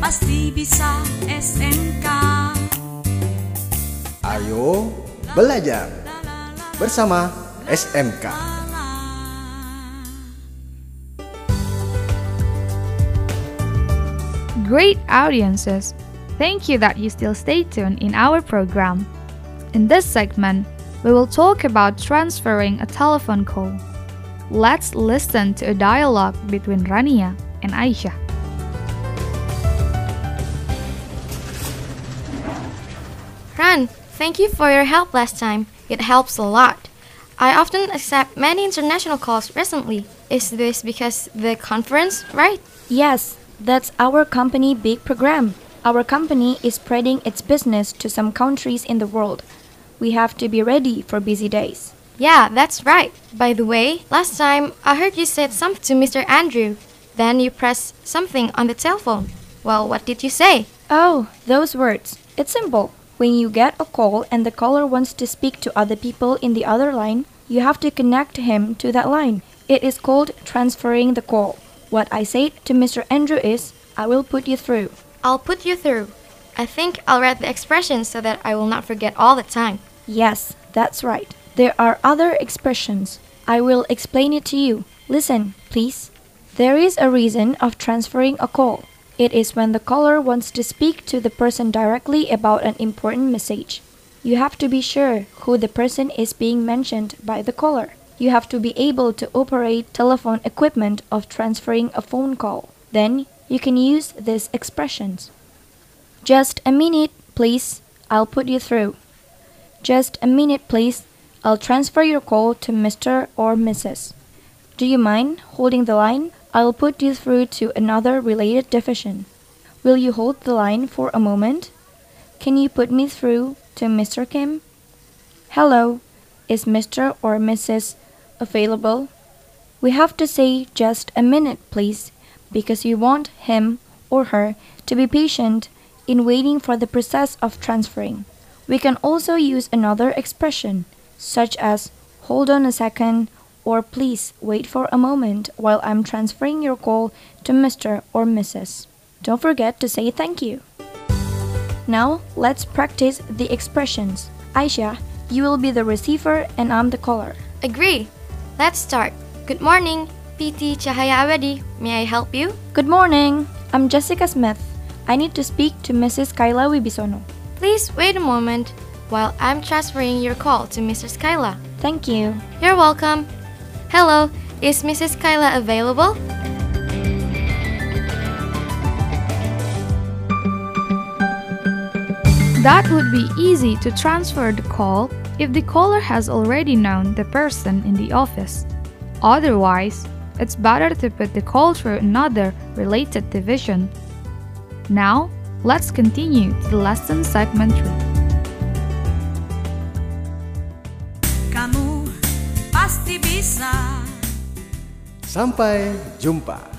pasti bisa SMK. Ayo belajar bersama SMK. Great audiences! Thank you that you still stay tuned in our program. In this segment, we will talk about transferring a telephone call. Let's listen to a dialogue between Rania and Aisha. Thank you for your help last time. It helps a lot. I often accept many international calls recently. Is this because the conference, right? Yes, that's our company big program. Our company is spreading its business to some countries in the world. We have to be ready for busy days. Yeah, that's right. By the way, last time I heard you said something to Mr. Andrew. Then you pressed something on the telephone. Well, what did you say? Oh, those words. It's simple. When you get a call and the caller wants to speak to other people in the other line, you have to connect him to that line. It is called transferring the call. What I said to Mr. Andrew is, I will put you through. I'll put you through. I think I'll write the expressions so that I will not forget all the time. Yes, that's right. There are other expressions. I will explain it to you. Listen, please. There is a reason of transferring a call. It is when the caller wants to speak to the person directly about an important message. You have to be sure who the person is being mentioned by the caller. You have to be able to operate telephone equipment of transferring a phone call. Then you can use these expressions. Just a minute, please. I'll put you through. Just a minute, please. I'll transfer your call to Mr. or Mrs. Do you mind holding the line? I'll put you through to another related division. Will you hold the line for a moment? Can you put me through to Mr. Kim? Hello, is Mr. or Mrs. available? We have to say just a minute, please, because you want him or her to be patient in waiting for the process of transferring. We can also use another expression, such as hold on a second or please wait for a moment while I'm transferring your call to Mr. or Mrs. Don't forget to say thank you. Now, let's practice the expressions. Aisha, you will be the receiver and I'm the caller. Agree. Let's start. Good morning, PT Cahaya Abadi. May I help you? Good morning. I'm Jessica Smith. I need to speak to Mrs. Kyla Wibisono. Please wait a moment while I'm transferring your call to Mrs. Kyla. Thank you. You're welcome. Hello, is Mrs. Kyla available? That would be easy to transfer the call if the caller has already known the person in the office. Otherwise, it's better to put the call through another related division. Now, let's continue to the lesson segment 3. Kamu Sampai jumpa.